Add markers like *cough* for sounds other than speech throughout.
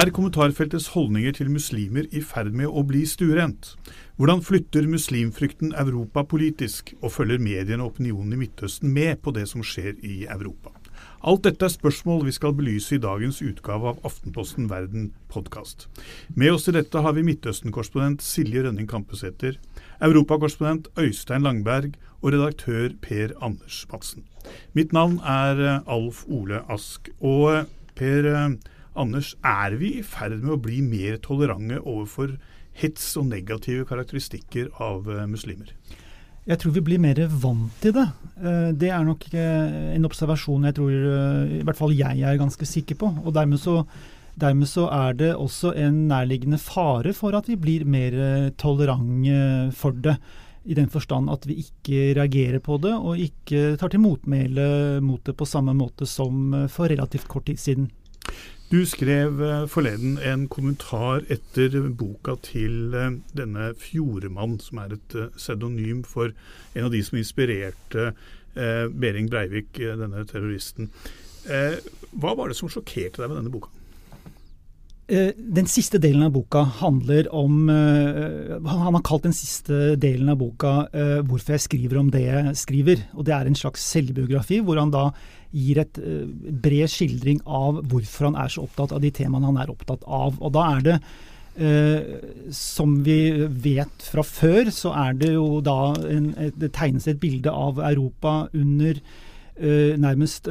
Er kommentarfeltets holdninger til muslimer i ferd med å bli stuerent? Hvordan flytter muslimfrykten Europa politisk, og følger mediene og opinionen i Midtøsten med på det som skjer i Europa? Alt dette er spørsmål vi skal belyse i dagens utgave av Aftenposten Verden podkast. Med oss til dette har vi Midtøsten-korrespondent Silje Rønning Kampesæter, europakorrespondent Øystein Langberg og redaktør Per Anders Madsen. Mitt navn er eh, Alf Ole Ask. Og eh, Per eh, Anders, er vi i ferd med å bli mer tolerante overfor hets og negative karakteristikker av muslimer? Jeg tror vi blir mer vant til det. Det er nok en observasjon jeg tror i hvert fall jeg er ganske sikker på. Og dermed så, dermed så er det også en nærliggende fare for at vi blir mer tolerante for det. I den forstand at vi ikke reagerer på det, og ikke tar til motmæle mot det på samme måte som for relativt kort tid siden. Du skrev eh, forleden en kommentar etter boka til eh, denne Fjordemann, som er et eh, pseudonym for en av de som inspirerte Behring Breivik, denne terroristen. Hva var det som sjokkerte deg med denne boka? Eh, den siste delen av boka handler om eh, Han har kalt den siste delen av boka eh, 'Hvorfor jeg skriver om det jeg skriver'. Og Det er en slags selvbiografi, hvor han da gir et bred skildring av hvorfor han er så opptatt av de temaene han er opptatt av. Og da er det som vi vet fra før, så er det jo da en, Det tegnes et bilde av Europa under nærmest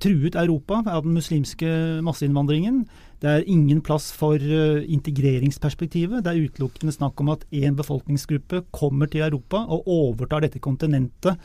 truet Europa av den muslimske masseinnvandringen. Det er ingen plass for uh, integreringsperspektivet. Det er utelukkende snakk om at én befolkningsgruppe kommer til Europa og overtar dette kontinentet.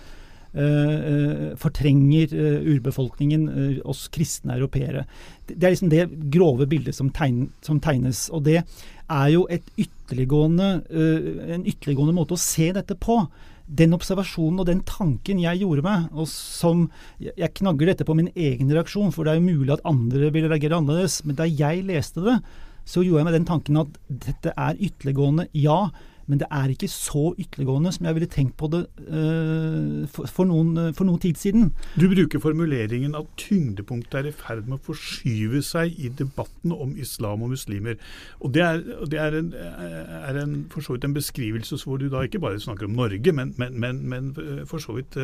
Uh, uh, fortrenger urbefolkningen, oss kristne europeere. Det, det, er liksom det grove bildet som, tegn, som, tegnes. Og det er jo ytterliggående, en ytterliggående måte å se dette på den observasjonen og den tanken jeg gjorde meg, og som Jeg knagger dette på min egen reaksjon, for det er jo mulig at andre vil reagere annerledes. Men da jeg leste det, så gjorde jeg meg den tanken at dette er ytterliggående, ja. Men det er ikke så ytterliggående som jeg ville tenkt på det uh, for, for, noen, uh, for, noen, tid siden. Du bruker formuleringen at tyngdepunktet er i ferd med å forskyve seg i debatten om islam og muslimer. Og Det er, det er, en, er en, for så vidt en beskrivelse hvor du da ikke bare snakker om Norge, men, men, men, men for så vidt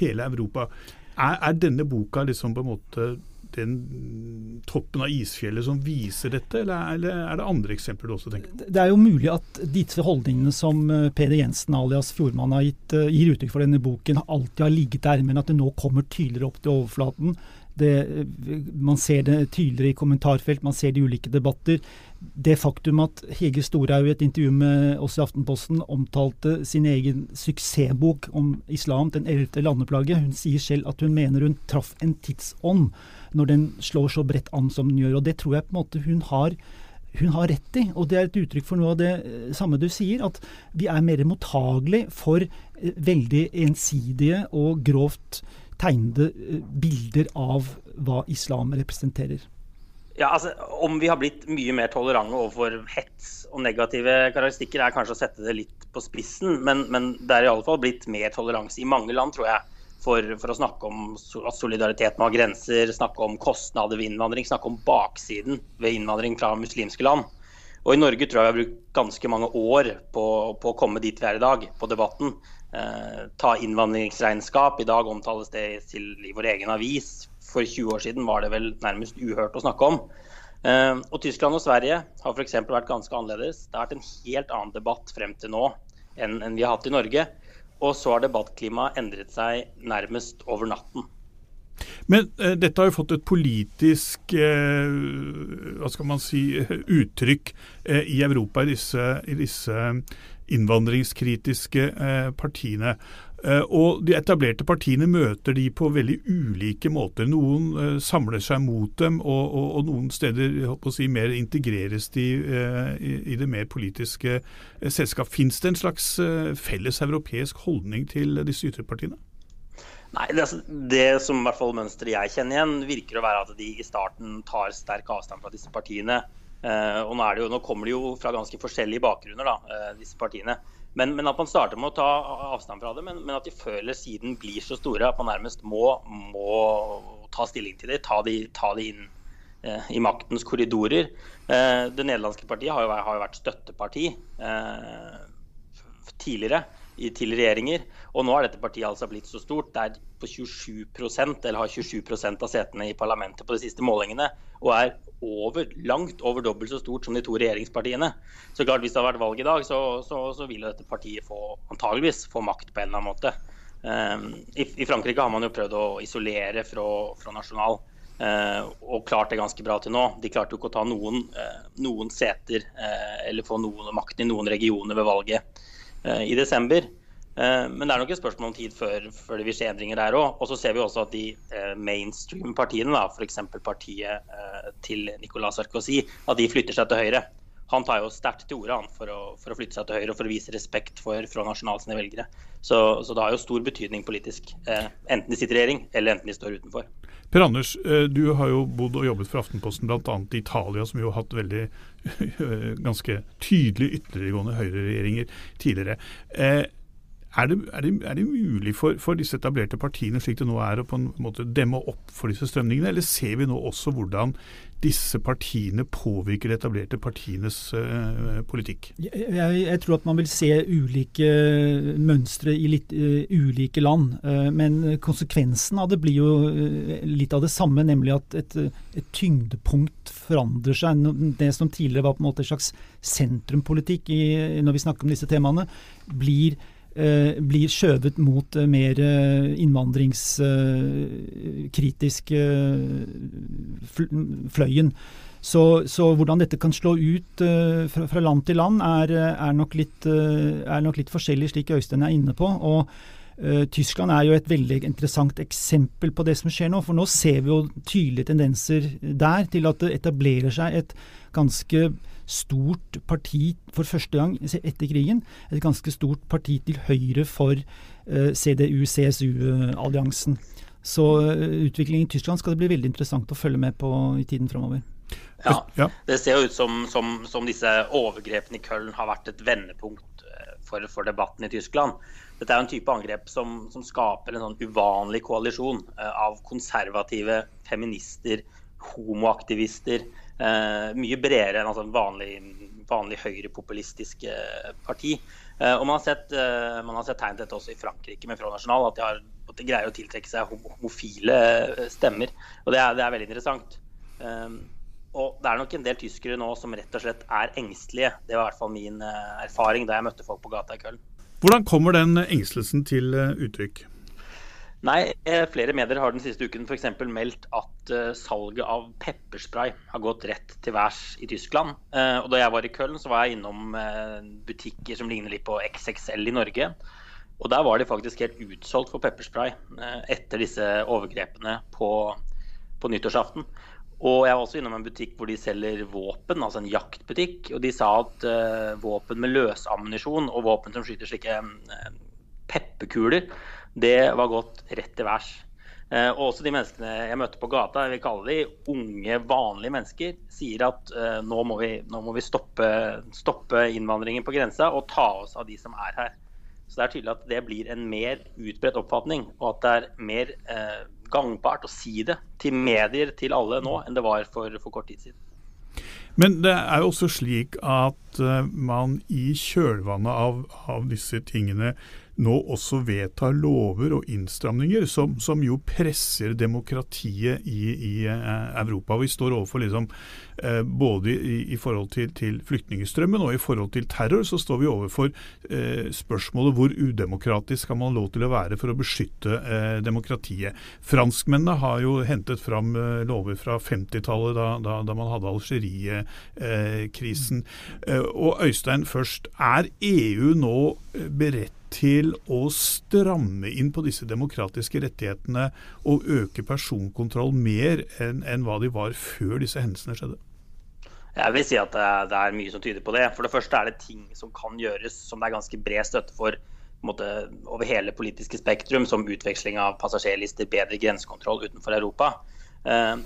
hele Europa. Er, er denne boka liksom på en måte den toppen av isfjellet som viser dette, eller er det andre eksempler du også tenker på? Det er jo mulig at disse holdningene som eh, Peder Jensen alias Fjordmann har gitt, eh, gir uttrykk for denne boken, alltid har ligget der, men at det nå kommer tydeligere opp til overflaten. Det, man ser det tydeligere i kommentarfelt, man ser det i ulike debatter. Det faktum at Hege Storhaug i et intervju med oss i Aftenposten omtalte sin egen suksessbok om islam, Den ellevte landeplaget, Hun sier selv at hun mener hun traff en tidsånd når den slår så bredt an som den gjør. og Det tror jeg på en måte hun har hun har rett i, og det er et uttrykk for noe av det eh, samme du sier, at vi er mer mottagelig for eh, veldig ensidige og grovt tegnede eh, bilder av hva islam representerer. Ja, altså, Om vi har blitt mye mer tolerante overfor hets og negative karakteristikker, er kanskje å sette det litt på spissen, men, men det er i alle fall blitt mer toleranse i mange land, tror jeg for, for, å snakke om at solidaritet må ha grenser, snakke om kostnader ved innvandring, snakke om baksiden ved innvandring fra muslimske land. Og I Norge tror jeg vi har brukt ganske mange år på, på å komme dit vi er i dag, på debatten. Eh, ta innvandringsregnskap. I dag omtales det til i vår egen avis. For 20 år siden var det vel nærmest uhørt å snakke om. Eh, og Tyskland og Sverige har f.eks. vært ganske annerledes. Det har vært en helt annen debatt frem til nå enn, enn vi har hatt i Norge. Og så har debattklimaet endret seg nærmest over natten. Men eh, dette har jo fått et politisk eh, hva skal man si, *laughs* uttrykk eh, i Europa i disse, i disse innvandringskritiske eh, partiene. Eh, og De etablerte partiene møter de på veldig ulike måter. Noen uh, samler seg mot dem, og, og, og noen steder si, mer integreres de uh, i, i, det mer politiske selskap. Fins det en slags felles europeisk holdning til disse ytterpartiene? Nei, det, det, som i hvert fall mønsteret jeg kjenner igjen, virker å være at de i starten tar sterk avstand fra disse partiene. og nå, jo, nå kommer de jo fra ganske forskjellige bakgrunner, da, disse partiene. Men, men, at man starter med å ta avstand fra det, men, men, at de før eller siden blir så store at man nærmest må, må ta stilling til det, ta de, ta de inn eh, i maktens korridorer. Eh, det nederlandske partiet har jo, har jo vært støtteparti eh, tidligere til regjeringer. Og nå har dette partiet altså blitt så stort. Det er på 27% eller har 27% av setene i parlamentet på de siste målingene. Og er over, langt over dobbelt så stort som de to regjeringspartiene. Så klart Hvis det hadde vært valg i dag, så, så, så vil dette partiet få, antageligvis få makt på en eller annen måte. Um, i, i, Frankrike har man jo prøvd å isolere fra, fra nasjonal. Uh, og klart det ganske bra til nå. De klarte jo ikke å ta noen, uh, noen seter uh, eller få noen makt i noen regioner ved valget i desember. Men det er nok et spørsmål om tid før, før det vil skje endringer der òg. Og så ser vi også at de mainstream-partiene, f.eks. partiet til Nicolas Sarkozy, at de flytter seg til høyre han tar jo sterkt til orde for, for, å flytte seg til høyre og for å vise respekt for fra nasjonalt sine velgere. Så, så, det har jo stor betydning politisk, eh, enten de sitter i regjering eller enten de står utenfor. Per Anders, eh, du har jo bodd og jobbet for Aftenposten bl.a. i Italia, som jo har hatt veldig *laughs* ganske tydelig ytterliggående høyreregjeringer tidligere. Er det, er det, er det mulig for, for, disse etablerte partiene slik det nå er, å på en måte demme opp for disse strømningene, eller ser vi nå også hvordan disse partiene påvirker de etablerte partienes uh, politikk? Jeg, jeg, tror at man vil se ulike mønstre i litt uh, ulike land. Uh, men konsekvensen av det blir jo litt av det samme, nemlig at et, et, tyngdepunkt forandrer seg. Det som tidligere var på en måte en slags sentrumpolitikk i, når vi snakker om disse temaene, blir Eh, blir skjøvet mot eh, mer eh, innvandringskritisk fløyen. Så, så, hvordan dette kan slå ut fra, fra land til land, er, er, nok litt, er, nok litt, forskjellig, slik Øystein er inne på. og Tyskland er jo et veldig interessant eksempel på det som skjer nå. For nå ser vi jo tydelige tendenser der til at det etablerer seg et ganske stort parti for første gang etter krigen. Et ganske stort parti til høyre for uh, CDU-CSU-alliansen. Så uh, utviklingen i Tyskland skal det bli veldig interessant å følge med på i tiden framover. Ja, det ser jo ut som, som, som, disse overgrepene i Köln har vært et vendepunkt eh, for, for, debatten i Tyskland. Dette er en type angrep som, som skaper en sånn uvanlig koalisjon av konservative feminister, homoaktivister, Eh, mye bredere enn altså vanlig, vanlig høyrepopulistisk eh, parti. Eh, og man har, sett, man har sett tegn til dette også i Frankrike med Front National, at de, har, at de greier å tiltrekke seg homofile stemmer. Og det er, det er veldig interessant. Og det er nok en del tyskere nå som rett og slett er engstelige. Det var i hvert fall min erfaring da jeg møtte folk på gata i Köln. Hvordan kommer den engstelsen til uttrykk? Nei, eh, flere medier har den siste uken f.eks. meldt at uh, salget av pepperspray har gått rett til værs i Tyskland. Uh, og da jeg var i Köln, så var jeg innom butikker som ligner litt på XXL i Norge. Og der var de faktisk helt utsolgt for pepperspray etter disse overgrepene på, på nyttårsaften. Og jeg var også innom en butikk hvor de selger våpen, altså en jaktbutikk. Og de sa at våpen med løsammunisjon og våpen som skyter slike pepperkuler det var gått rett til værs. Eh, og også de menneskene jeg møtte på gata, jeg vil kalle de unge, vanlige mennesker, sier at uh, nå må vi, nå må vi stoppe, stoppe, innvandringen på grensa og ta oss av de som er her. Så det er tydelig at det blir en mer utbredt oppfatning, og at det er mer eh, gangbart å si det til medier, til alle nå, enn det var for, for kort tid siden. Men det er jo også slik at uh, man i kjølvannet av, av disse tingene nå også vedtar lover og innstramninger som, som jo presser demokratiet i, i eh, Europa. Vi står overfor liksom, både i, i, forhold til, til flyktningstrømmen og i forhold til terror, så står vi overfor eh, spørsmålet hvor udemokratisk skal man lov til å være for å beskytte eh, demokratiet. Franskmennene har jo hentet fram eh, lover fra 50-tallet, da, da, da, man hadde Algerie-krisen. Eh, og Øystein først, er EU nå beredt til å stramme inn på disse demokratiske rettighetene og øke personkontroll mer enn, enn hva de var før disse hendelsene skjedde? Jeg vil si at det er mye som tyder på det. For det første er det ting som kan gjøres som det er ganske bred støtte for måte, over hele politiske spektrum, som utveksling av passasjerlister, bedre grensekontroll utenfor Europa. Eh,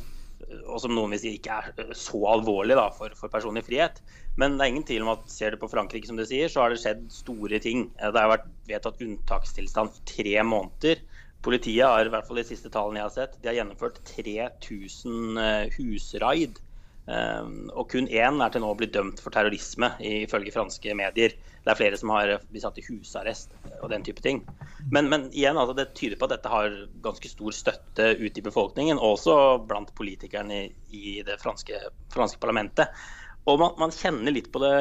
og som noen vil si ikke er så alvorlig da, for, for personlig frihet. Men det er ingen tvil om at ser du på Frankrike, som du sier, så har det skjedd store ting. Det har vært vedtatt unntakstilstand for tre måneder Politiet har i hvert fall de siste tallene jeg har sett, de har gjennomført 3000 husraid. Og kun én er til nå blitt dømt for terrorisme, ifølge franske medier. Det er flere som har blitt satt i husarrest og den type ting. Men, men igjen, altså, det tyder på at dette har ganske stor støtte ute i befolkningen, også blant politikerne i, det franske, franske parlamentet. Og man, man, kjenner litt på det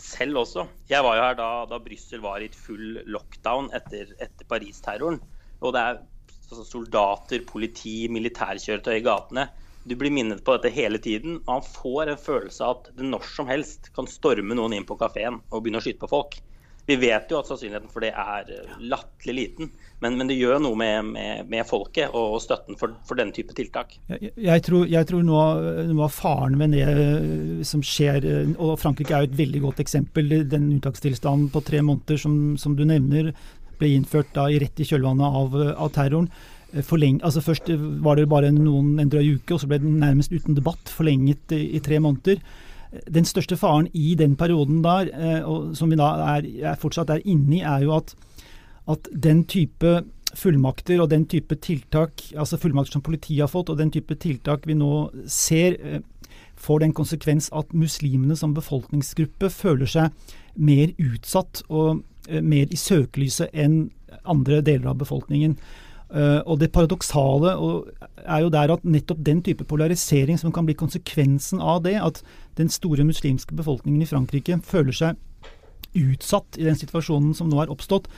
selv også. Jeg var jo her da, da Brussel var i full lockdown etter, etter Paris-terroren. Og det er altså, soldater, politi, militærkjøretøy i gatene. Du blir minnet på dette hele tiden. Man får en følelse av at det når som helst kan storme noen inn på kafeen og begynne å skyte på folk. Vi vet jo at sannsynligheten for det er eh, latterlig liten, men, men, det gjør noe med, med, med folket og støtten for, for den type tiltak. Jeg, jeg, tror, jeg tror noe, noe, av faren med det eh, som skjer, eh, og Frankrike er jo et veldig godt eksempel, den unntakstilstanden på tre måneder som, som du nevner, ble innført da rett i kjølvannet av, av terroren. Forleng, altså først var det bare noen, en drøy uke, og så ble den nærmest uten debatt forlenget i, i tre måneder. Den største faren i den perioden der, eh, som vi da er, er fortsatt er inne i, er jo at, at, den type fullmakter og den type tiltak, altså fullmakter som politiet har fått, og den type tiltak vi nå ser, eh, får den konsekvens at muslimene som befolkningsgruppe føler seg mer utsatt og eh, mer i søkelyset enn andre deler av befolkningen. Uh, og Det paradoksale er jo der at nettopp den type polarisering som kan bli konsekvensen av det, at den store muslimske befolkningen i Frankrike føler seg utsatt i den situasjonen som nå er oppstått,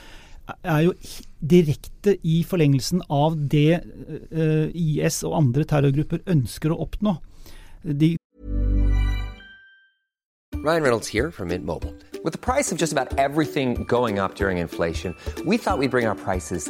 er jo direkte i forlengelsen av det uh, IS og andre terrorgrupper ønsker å oppnå. De Ryan Reynolds here from Mint Mobile. With the price of just about everything going up during inflation, we thought we'd bring our prices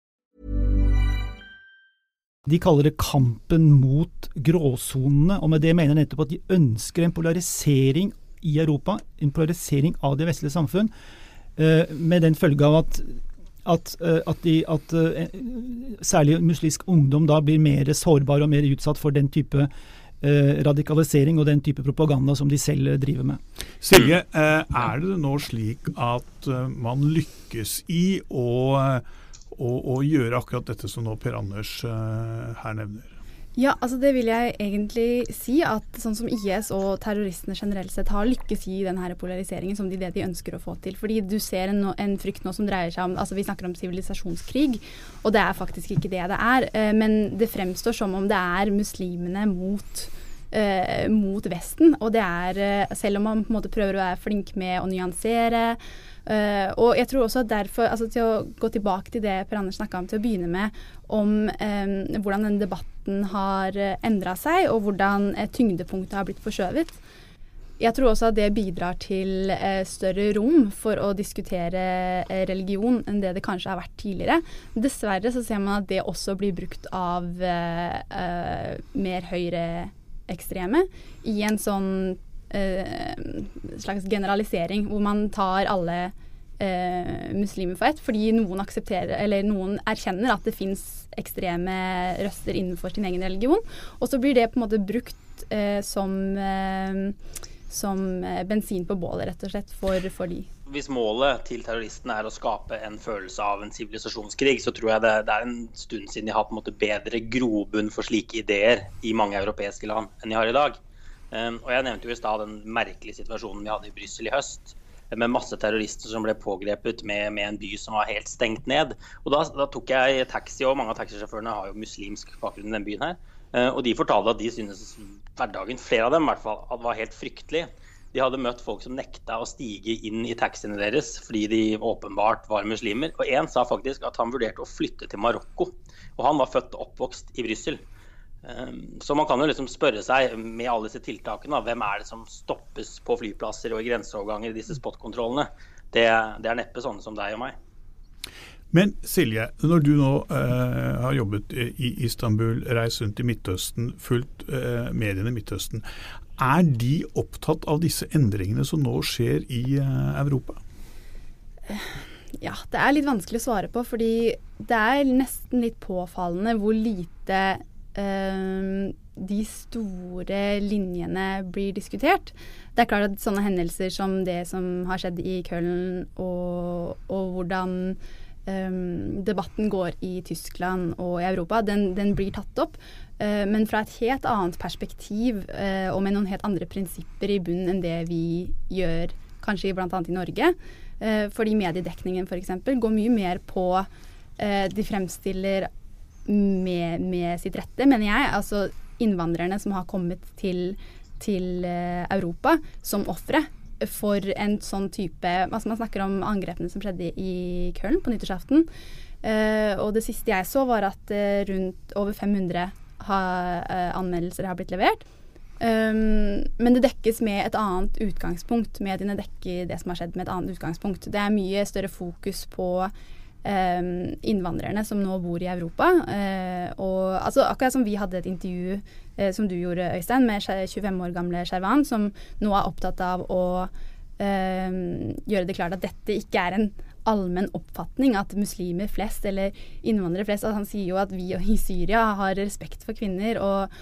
De kaller det kampen mot gråsonene, og med det mener jeg nettopp at de ønsker en polarisering i Europa, en polarisering av det vestlige samfunn, eh, med den følge av at at, eh, at, de, at uh, særlig muslimsk ungdom da blir mer sårbar og mer utsatt for den type radikalisering og den type propaganda som de selv driver med. Silje, er det nå slik at man lykkes i å å, gjøre akkurat dette som nå Per Anders uh, her nevner? Ja, altså det vil jeg egentlig si. At sånn som IS og terroristene generelt sett har lykkes i denne polariseringen som de, det de ønsker å få til. Fordi du ser en, en, frykt nå som dreier seg om altså Vi snakker om sivilisasjonskrig, og det er faktisk ikke det det er. Uh, men det fremstår som om det er muslimene mot uh, mot Vesten. Og det er, selv om man på en måte prøver å være flink med å nyansere Uh, og jeg tror også derfor, altså til å gå tilbake til det Per Anders snakka om til å begynne med, om um, hvordan denne debatten har eh, endra seg, og hvordan uh, tyngdepunktet har blitt forskjøvet. Jeg tror også at det bidrar til uh, større rom for å diskutere religion enn det det kanskje har vært tidligere. Dessverre så ser man at det også blir brukt av mer høyreekstreme i en sånn eh, slags generalisering, hvor man tar alle eh, muslimer for ett, fordi noen eller noen erkjenner at det fins ekstreme røster innenfor sin egen religion. Og så blir det på en måte brukt eh, som, eh, som eh, bensin på bålet, rett og slett, for, for de hvis målet til terroristene er å skape en følelse av en sivilisasjonskrig, så tror jeg det, det, er en stund siden de har på en måte bedre grobunn for slike ideer i mange europeiske land enn de har i dag. Um, og Jeg nevnte jo i stad den merkelige situasjonen vi hadde i Brussel i høst. med masse terrorister som ble pågrepet med, med en by som var helt stengt ned. Og Da, da tok jeg taxi, og mange av taxisjåførene har jo muslimsk bakgrunn i den byen her. Eh, og de fortalte at de syntes hverdagen, flere av dem i hvert fall, var helt fryktelig. De hadde møtt folk som nekta å stige inn i taxiene deres fordi de åpenbart var muslimer. Og én sa faktisk at han vurderte å flytte til Marokko. Og han var født og oppvokst i Brussel. Ehm, så man kan jo liksom spørre seg med alle disse tiltakene, hvem er det som stoppes på flyplasser og i grenseoverganger i disse spotkontrollene? Det, det er neppe sånne som deg og meg. Men Silje, når du nå eh, har jobbet i Istanbul, reist rundt i Midtøsten, fulgt eh, mediene i Midtøsten, er de opptatt av disse endringene som nå skjer i eh, Europa? Ja, det er litt vanskelig å svare på, fordi det er nesten litt påfallende hvor lite eh, de store linjene blir diskutert. Det er klart at sånne hendelser som det som har skjedd i Köln, og, og hvordan um, debatten går i Tyskland og i Europa, den, den blir tatt opp. Uh, men fra et helt annet perspektiv uh, og med noen helt andre prinsipper i bunnen enn det vi gjør kanskje bl.a. i Norge. Uh, fordi mediedekningen f.eks. går mye mer på De fremstiller med, med, sitt rette, mener jeg, altså innvandrerne som har kommet til, til Europa som ofre for en sånn type altså Man snakker om angrepene som skjedde i Köln på nyttårsaften. Uh, og det siste jeg så, var at uh, rundt over 500 ha, uh, anmeldelser har blitt levert. Um, men det dekkes med et annet utgangspunkt. Mediene dekker det som har skjedd med et annet utgangspunkt. Det er mye større fokus på innvandrerne som nå bor i Europa. og altså, Akkurat som vi hadde et intervju eh, som du gjorde, Øystein, med 25 år gamle Sherwan, som nå er opptatt av å eh, gjøre det klart at dette ikke er en allmenn oppfatning at muslimer flest, eller innvandrere flest at Han sier jo at vi i Syria har respekt for kvinner. og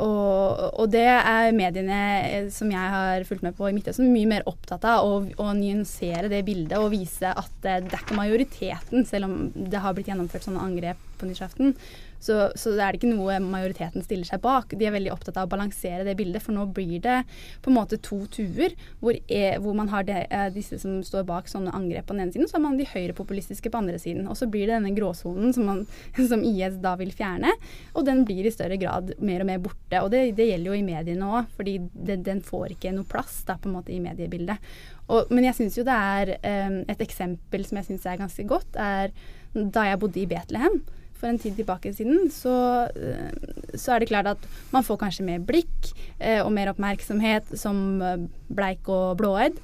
og, og, det er mediene eh, som jeg har fulgt med på i Midtøsten, mye mer opptatt av å, å nyansere det bildet og vise at det, det, er ikke majoriteten, selv om det har blitt gjennomført sånne angrep på nyttårsaften, så, så det er det ikke noe majoriteten stiller seg bak. De er veldig opptatt av å balansere det bildet, for nå blir det på en måte to tuer, hvor, er, hvor man har det, eh, disse som står bak sånne angrep på den ene siden, så har man de høyrepopulistiske på andre siden. Og så blir det denne gråsonen som, *laughs* som, IS da vil fjerne, og den blir i større grad mer og mer borte. Og det, det gjelder jo i mediene òg, fordi det, den får ikke noe plass da, på en måte i mediebildet. Og, men jeg syns jo det er um, et eksempel som jeg syns er ganske godt, er da jeg bodde i Betlehem for en tid tilbake siden, så, eh, så, er det klart at man får kanskje mer blikk eh, og mer oppmerksomhet som eh, bleik og blåøyd.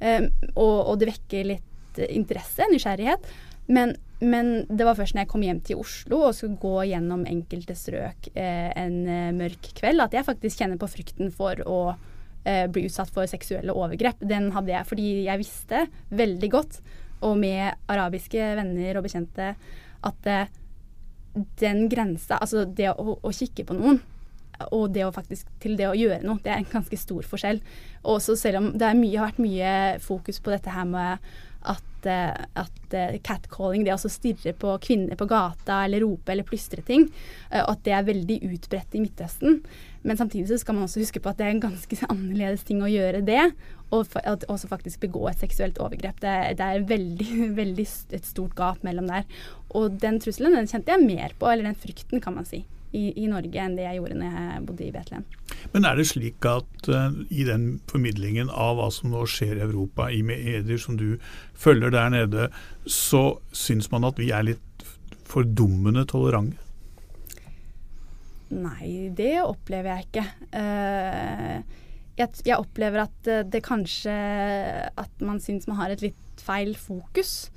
Eh, og, og, det vekker litt interesse, nysgjerrighet. Men, men, det var først når jeg kom hjem til Oslo og skulle gå gjennom enkelte strøk eh, en eh, mørk kveld, at jeg faktisk kjenner på frykten for å bli utsatt for seksuelle overgrep. Den hadde jeg fordi jeg visste veldig godt, og med arabiske venner og bekjente, at den grensa, altså det å, å, kikke på noen, og det å faktisk til det å gjøre noe, det er en ganske stor forskjell. Også selv om det mye, har vært mye fokus på dette her med at, eh, at uh, catcalling, det å stirre på kvinner på gata eller rope eller plystre ting, uh, at det er veldig utbredt i Midtøsten. Men samtidig så skal man også huske på at det er en ganske *laughs* annerledes ting å gjøre det, og også faktisk begå et seksuelt overgrep. Det, det er veldig, *laughs* veldig et stort gap mellom der. Og den trusselen den kjente jeg mer på, eller den frykten kan man si, i, i Norge enn det jeg gjorde når jeg bodde i Betlehem. Men er det slik at uh, i den formidlingen av hva som nå skjer i Europa, i medier som du følger der nede, så syns man at vi er litt fordummende tolerante? Nei, det opplever jeg ikke. Uh, jeg, jeg, opplever at eh, det kanskje At man syns man har et litt feil fokus.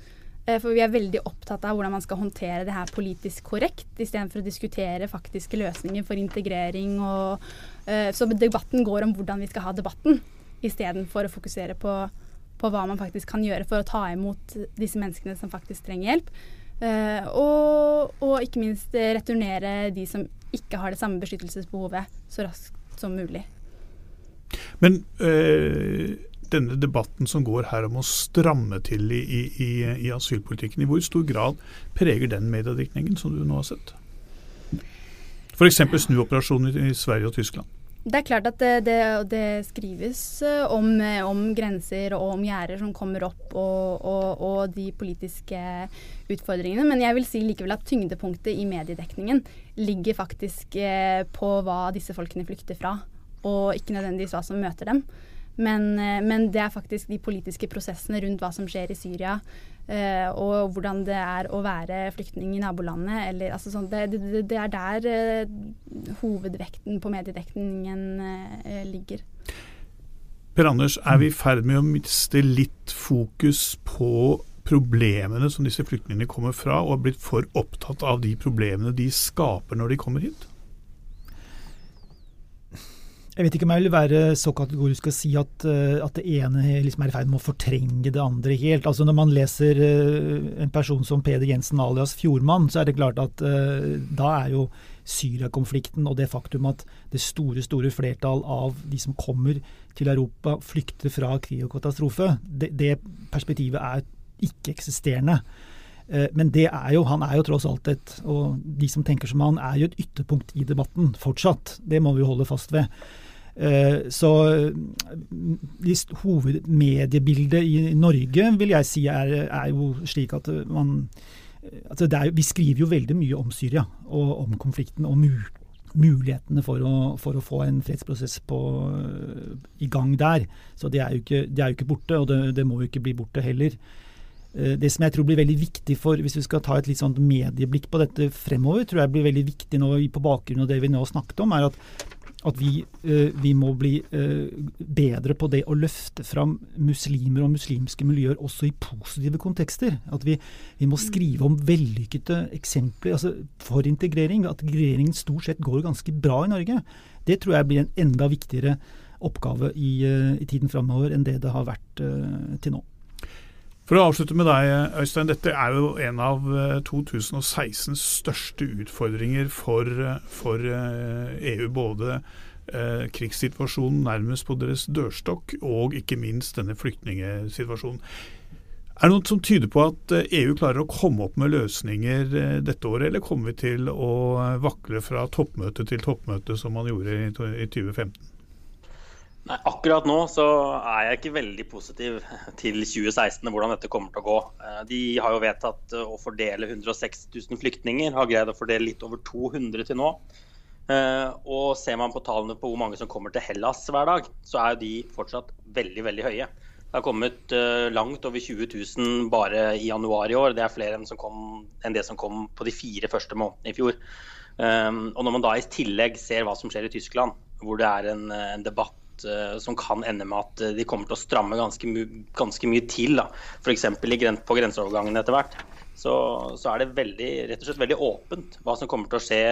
Uh, for vi er veldig opptatt av hvordan man skal håndtere det her politisk korrekt, istedenfor å diskutere faktiske løsninger for integrering. Og, så debatten går om hvordan vi skal ha debatten, istedenfor å fokusere på, på hva man faktisk kan gjøre for å ta imot disse menneskene som faktisk trenger hjelp. Uh, og, og, ikke minst returnere de som ikke har det samme beskyttelsesbehovet så raskt som mulig. Men øh, denne debatten som går her om å stramme til i, i, i asylpolitikken, i hvor stor grad preger den mediedekningen som du nå har sett? F.eks. snuoperasjoner i Sverige og Tyskland? Det er klart at det, det, det skrives eh, om, eh, om, grenser og om gjerder som kommer opp, og, og, og, de politiske utfordringene. Men jeg vil si likevel at tyngdepunktet i mediedekningen ligger faktisk eh, på hva disse folkene flykter fra, og ikke nødvendigvis hva som møter dem. Men, men det er faktisk de politiske prosessene rundt hva som skjer i Syria, og hvordan det er å være flyktning i nabolandet. Eller, altså sånn, det, det, det, er der hovedvekten på mediedekningen uh, ligger. Per Anders, er vi i ferd med å miste litt fokus på problemene som disse flyktningene kommer fra, og er blitt for opptatt av de problemene de skaper når de kommer hit? Jeg vet ikke om jeg vil være så kategorisk å si at, uh, at det ene liksom er i ferd med å fortrenge det andre helt. Altså Når man leser uh, en person som Peder Jensen alias Fjordmann, så er det klart at da er jo Syria-konflikten og det faktum at det store store flertall av de som kommer til Europa, flykter fra krig og katastrofe, det, det perspektivet er ikke-eksisterende. Men det er jo, han er jo tross alt et Og de som tenker som han, er jo et ytterpunkt i debatten fortsatt. Det må vi jo holde fast ved. Eh, så eh, hovedmediebildet i Norge vil jeg si er, er jo slik at man altså er, Vi skriver jo veldig mye om Syria og om konflikten og mulighetene for å, for å, få en fredsprosess på, i gang der. Så det er jo ikke, det er jo ikke borte, og det, det, må jo ikke bli borte heller. Eh, det som jeg tror blir veldig viktig for, hvis vi skal ta et litt sånt medieblikk på dette fremover, tror jeg blir veldig viktig nå på bakgrunn av det vi nå har snakket om, er at at vi, eh, vi, må bli eh, bedre på det å løfte fram muslimer og muslimske miljøer også i positive kontekster. At vi, vi må skrive om vellykkede eksempler altså for integrering. At integreringen stort sett går ganske bra i Norge. Det tror jeg blir en enda viktigere oppgave i, i tiden fremover enn det det har vært til nå. For å avslutte med deg, Øystein. Dette er jo en av 2016s eh, største utfordringer for, eh, for EU. Eh, e Både krigssituasjonen nærmest på deres dørstokk, og ikke minst denne flyktningsituasjonen. Er det noe som tyder på at EU klarer å komme opp med løsninger dette året, eller kommer vi til å vakle fra toppmøte til toppmøte, som man gjorde i 2015? Nei, Akkurat nå så er jeg ikke veldig positiv til 2016 og hvordan dette kommer til å gå. Eh, de har jo vedtatt å fordele 106 000 flyktninger, har greid å fordele litt over 200 til nå. Eh, og ser man på tallene på hvor mange som kommer til Hellas hver dag, så er de fortsatt veldig, veldig høye. Det har kommet eh, langt over 20 000 bare i januar i år. Det er flere enn, kom, enn det som kom på de fire første månedene i fjor. Og når man da i tillegg ser hva som skjer i Tyskland, hvor det er en, en debatt uh, som kan ende med at eh, de kommer til å stramme ganske, ganske mye til. F.eks. på grenseovergangen etter hvert. Så, så, er det veldig, rett og slett veldig åpent hva som kommer til å skje,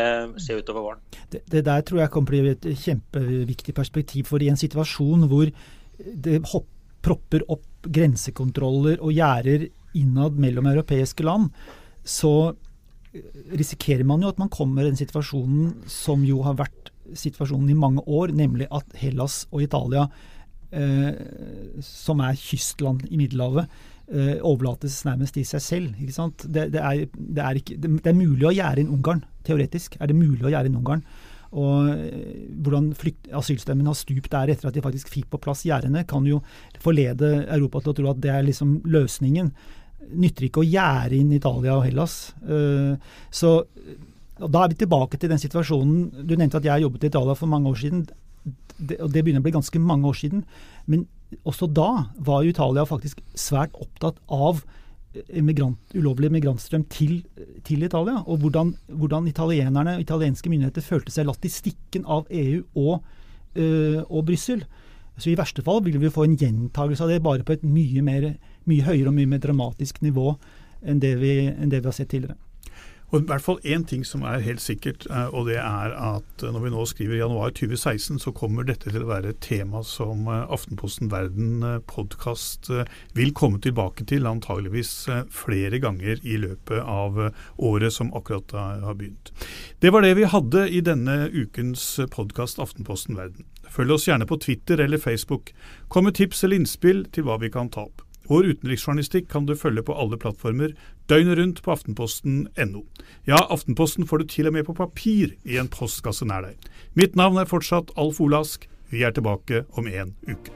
skje utover våren. Det, det, der tror jeg kommer til å bli et kjempeviktig perspektiv. For i en situasjon hvor det hopp, propper opp grensekontroller og gjerder innad mellom europeiske land, så risikerer man jo at man kommer i den situasjonen som jo har vært situasjonen i mange år, nemlig at Hellas og Italia, eh, som er kystland i Middelhavet, eh, overlates nærmest til seg selv. Det, det, er, det, er ikke, det, er, mulig å gjerde inn Ungarn. Teoretisk er det mulig å gjerde inn Ungarn. Og eh, hvordan asylstemmen har stupt der etter at de faktisk fikk på plass gjerdene, kan jo forlede Europa til å tro at det er liksom løsningen. Nytter ikke å gjerde inn Italia og Hellas. Uh, så og Da er vi tilbake til den situasjonen Du nevnte at jeg jobbet i Italia for mange år siden. Det, og det begynner å bli ganske mange år siden. Men også da var Italia faktisk svært opptatt av migrant, ulovlig migrantstrøm til, til, Italia. Og hvordan, hvordan italienerne og italienske myndigheter følte seg latt i stikken av EU og, øh, og Brussel. Så i verste fall vil vi få en gjentagelse av det, bare på et mye, mer, mye høyere og mye mer dramatisk nivå enn det vi, enn det vi har sett tidligere. Og i hvert fall én ting som er helt sikkert, eh, og det er at når vi nå skriver januar 2016, så kommer dette til å være et tema som eh, Aftenposten Verden eh, podkast vil komme tilbake til, antageligvis flere ganger i løpet av året som akkurat har begynt. Det var det vi hadde i denne ukens podkast Aftenposten Verden. Følg oss gjerne på Twitter eller Facebook. Kom med tips eller innspill til hva vi kan ta opp. Vår utenriksjournalistikk kan du følge på alle plattformer døgnet rundt på aftenposten.no. Ja, Aftenposten får du til og med på papir i en postkasse nær deg. Mitt navn er fortsatt Alf Olask. Vi er tilbake om en uke.